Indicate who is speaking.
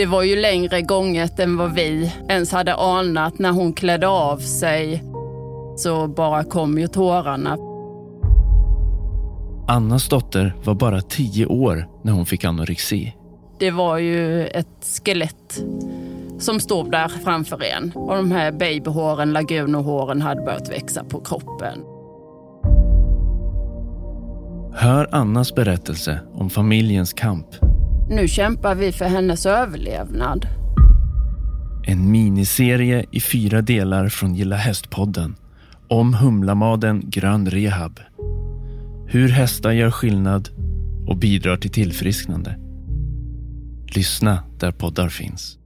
Speaker 1: Det var ju längre gånget än vad vi ens hade anat. När hon klädde av sig så bara kom ju tårarna.
Speaker 2: Annas dotter var bara tio år när hon fick anorexi.
Speaker 1: Det var ju ett skelett som stod där framför en. Och de här babyhåren, lagunohåren, hade börjat växa på kroppen.
Speaker 2: Hör Annas berättelse om familjens kamp.
Speaker 1: Nu kämpar vi för hennes överlevnad.
Speaker 2: En miniserie i fyra delar från Gilla Hästpodden om humlamaden Grön Rehab. Hur hästar gör skillnad och bidrar till tillfrisknande. Lyssna där poddar finns.